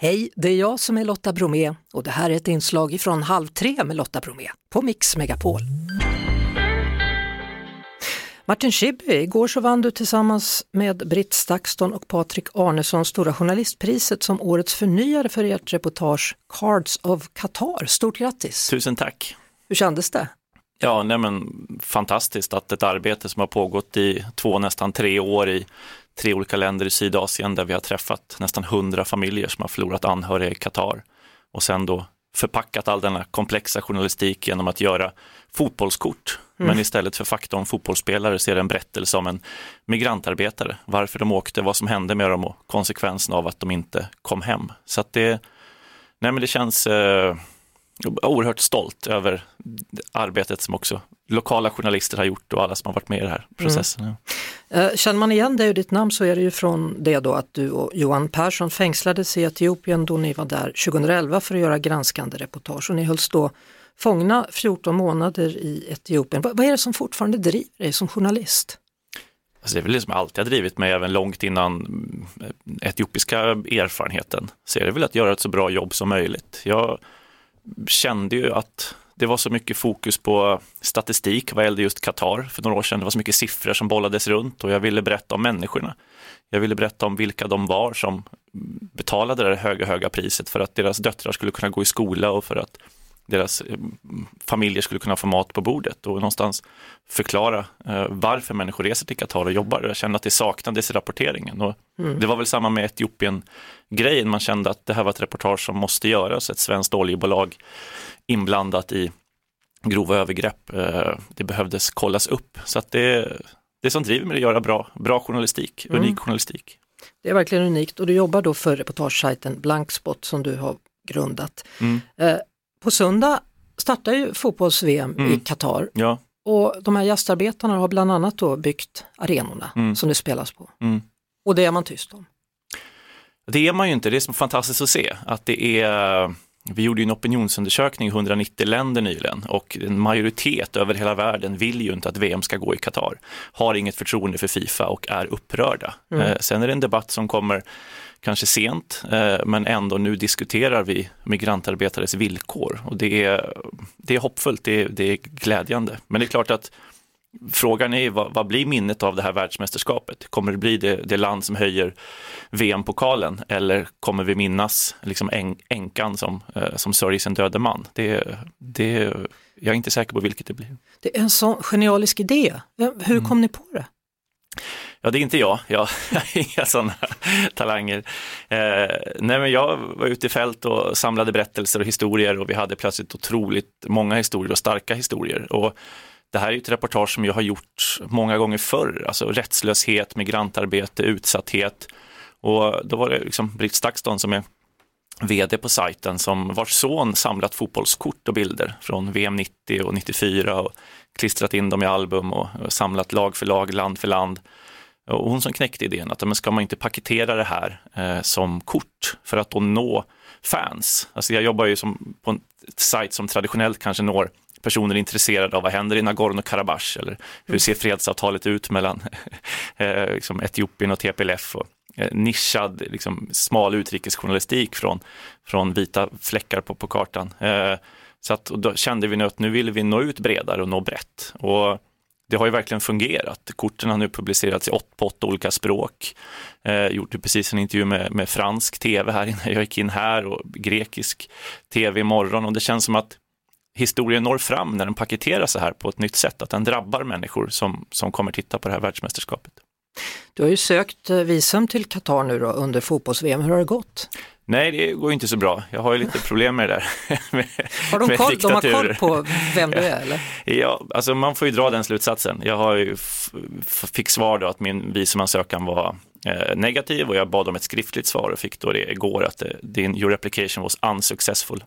Hej, det är jag som är Lotta Bromé och det här är ett inslag från Halv tre med Lotta Bromé på Mix Megapol. Martin Schibbye, igår så vann du tillsammans med Britt Stakston och Patrik Arnesson Stora Journalistpriset som årets förnyare för ert reportage Cards of Qatar. Stort grattis! Tusen tack! Hur kändes det? Ja, nej men, fantastiskt att ett arbete som har pågått i två, nästan tre år i tre olika länder i Sydasien där vi har träffat nästan hundra familjer som har förlorat anhöriga i Qatar och sen då förpackat all denna komplexa journalistik genom att göra fotbollskort. Mm. Men istället för fakta om fotbollsspelare ser en berättelse om en migrantarbetare, varför de åkte, vad som hände med dem och konsekvensen av att de inte kom hem. Så att det, nej men det känns eh, oerhört stolt över arbetet som också lokala journalister har gjort och alla som har varit med i den här processen. Mm. Ja. Känner man igen dig och ditt namn så är det ju från det då att du och Johan Persson fängslades i Etiopien då ni var där 2011 för att göra granskande reportage och ni hölls då fångna 14 månader i Etiopien. Vad, är det som fortfarande driver dig som journalist? Alltså det är väl det som alltid har drivit mig, även långt innan mm, etiopiska erfarenheten. Så är det väl att göra ett så bra jobb som möjligt. Jag kände ju att det var så mycket fokus på statistik vad gällde just Qatar för några år sedan. Det var så mycket siffror som bollades runt och jag ville berätta om människorna. Jag ville berätta om vilka de var som betalade det höga, höga priset för att deras döttrar skulle kunna gå i skola och för att deras eh, familjer skulle kunna få mat på bordet och någonstans förklara eh, varför människor reser till Qatar och jobbar. Jag kände att det saknades i rapporteringen. Och mm. Det var väl samma med Etiopien-grejen, man kände att det här var ett reportage som måste göras, ett svenskt oljebolag inblandat i grova övergrepp. Eh, det behövdes kollas upp. Så att det, det som driver mig att göra bra, bra journalistik, mm. unik journalistik. Det är verkligen unikt och du jobbar då för reportagesajten Blankspot som du har grundat. Mm. På söndag startar ju fotbolls-VM mm. i Qatar. Ja. Och de här gästarbetarna har bland annat då byggt arenorna mm. som det spelas på. Mm. Och det är man tyst om. Det är man ju inte, det är så fantastiskt att se att det är vi gjorde en opinionsundersökning i 190 länder nyligen och en majoritet över hela världen vill ju inte att VM ska gå i Qatar, har inget förtroende för Fifa och är upprörda. Mm. Eh, sen är det en debatt som kommer kanske sent, eh, men ändå nu diskuterar vi migrantarbetares villkor och det är, det är hoppfullt, det är, det är glädjande. Men det är klart att Frågan är vad, vad, blir minnet av det här världsmästerskapet? Kommer det bli det, det land som höjer VM-pokalen eller kommer vi minnas liksom änkan som, eh, som sörjer sin döde man? Det, det, jag är inte säker på vilket det blir. Det är en sån genialisk idé. Hur mm. kom ni på det? Ja, det är inte jag. Jag har inga sådana talanger. Eh, nej, men jag var ute i fält och samlade berättelser och historier och vi hade plötsligt otroligt många historier och starka historier. Och det här är ett reportage som jag har gjort många gånger förr, alltså rättslöshet, migrantarbete, utsatthet. Och då var det liksom Britt Stakston som är vd på sajten som vars son samlat fotbollskort och bilder från VM 90 och 94 och klistrat in dem i album och samlat lag för lag, land för land. Och hon som knäckte idén att men ska man inte paketera det här eh, som kort för att då nå fans. Alltså jag jobbar ju som på en sajt som traditionellt kanske når personer intresserade av vad händer i Nagorno-Karabach eller hur ser fredsavtalet ut mellan eh, liksom Etiopien och TPLF och eh, nischad, liksom, smal utrikesjournalistik från, från vita fläckar på, på kartan. Eh, så att, då kände vi nu att nu ville vi nå ut bredare och nå brett. Och det har ju verkligen fungerat. Korten har nu publicerats i åt, på åtta olika språk. Eh, gjort precis en intervju med, med fransk tv här innan jag gick in här och grekisk tv imorgon och det känns som att historien når fram när den paketeras så här på ett nytt sätt, att den drabbar människor som, som kommer titta på det här världsmästerskapet. Du har ju sökt eh, visum till Qatar nu då under fotbolls-VM, hur har det gått? Nej, det går inte så bra. Jag har ju lite problem med det där. med, har de, koll, de har koll på vem du är eller? Ja, alltså man får ju dra den slutsatsen. Jag har ju fick svar då att min visumansökan var eh, negativ och jag bad om ett skriftligt svar och fick då det igår att det, din, your application was unsuccessful.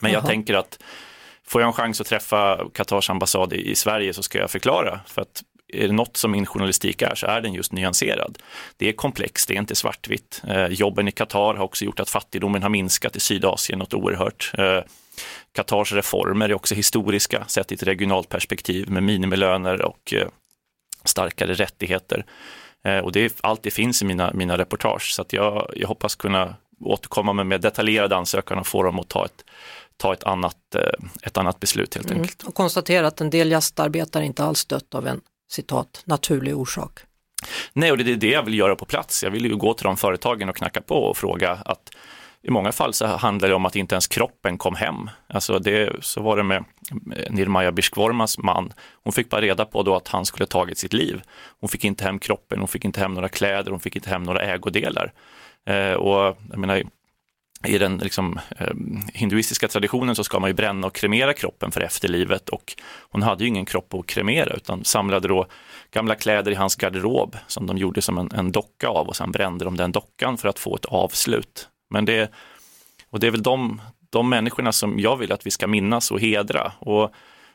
Men Jaha. jag tänker att får jag en chans att träffa Qatars ambassad i, i Sverige så ska jag förklara för att är det något som min journalistik är så är den just nyanserad. Det är komplext, det är inte svartvitt. Eh, jobben i Qatar har också gjort att fattigdomen har minskat i Sydasien något oerhört. Eh, Qatars reformer är också historiska sett i ett regionalt perspektiv med minimilöner och eh, starkare rättigheter. Eh, och det, allt det finns i mina, mina reportage så att jag, jag hoppas kunna återkomma med mer detaljerad ansökan och få dem att ta ett, ta ett, annat, eh, ett annat beslut helt mm. enkelt. Och konstatera att en del gästarbetare inte alls dött av en citat naturlig orsak. Nej, och det är det jag vill göra på plats. Jag vill ju gå till de företagen och knacka på och fråga att i många fall så handlar det om att inte ens kroppen kom hem. Alltså det, så var det med Nirmaja Bishkvormas man. Hon fick bara reda på då att han skulle tagit sitt liv. Hon fick inte hem kroppen, hon fick inte hem några kläder, hon fick inte hem några ägodelar. Eh, och jag menar, i den liksom, eh, hinduistiska traditionen så ska man ju bränna och kremera kroppen för efterlivet och hon hade ju ingen kropp att kremera utan samlade då gamla kläder i hans garderob som de gjorde som en, en docka av och sen brände de den dockan för att få ett avslut. Men det, och det är väl de, de människorna som jag vill att vi ska minnas och hedra. Och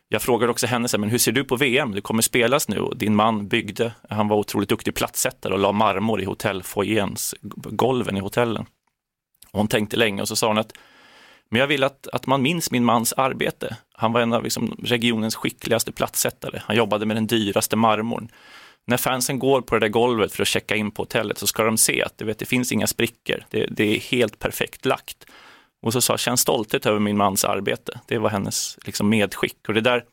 jag frågade också henne, men hur ser du på VM? Det kommer spelas nu och din man byggde, han var otroligt duktig plattsättare och la marmor i hotellfoajéns, golven i hotellen. Och hon tänkte länge och så sa hon att men jag vill att, att man minns min mans arbete. Han var en av liksom regionens skickligaste plattsättare. Han jobbade med den dyraste marmorn när fansen går på det där golvet för att checka in på hotellet så ska de se att vet, det finns inga sprickor. Det, det är helt perfekt lagt. Och så sa känn stolthet över min mans arbete. Det var hennes liksom, medskick. Och det där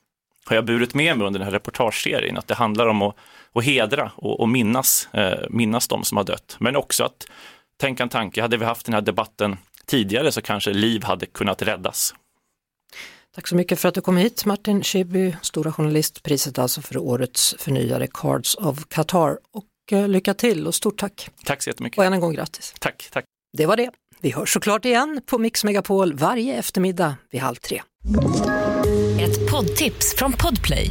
har jag burit med mig under den här reportageserien, att det handlar om att, att hedra och, och minnas, eh, minnas de som har dött. Men också att tänka en tanke, hade vi haft den här debatten tidigare så kanske liv hade kunnat räddas. Tack så mycket för att du kom hit Martin Schibbye, stora journalist, priset alltså för årets förnyade Cards of Qatar. Och eh, lycka till och stort tack! Tack så jättemycket! Och än en gång grattis! Tack, tack! Det var det. Vi hörs såklart igen på Mix Megapol varje eftermiddag vid halv tre. Ett poddtips från Podplay.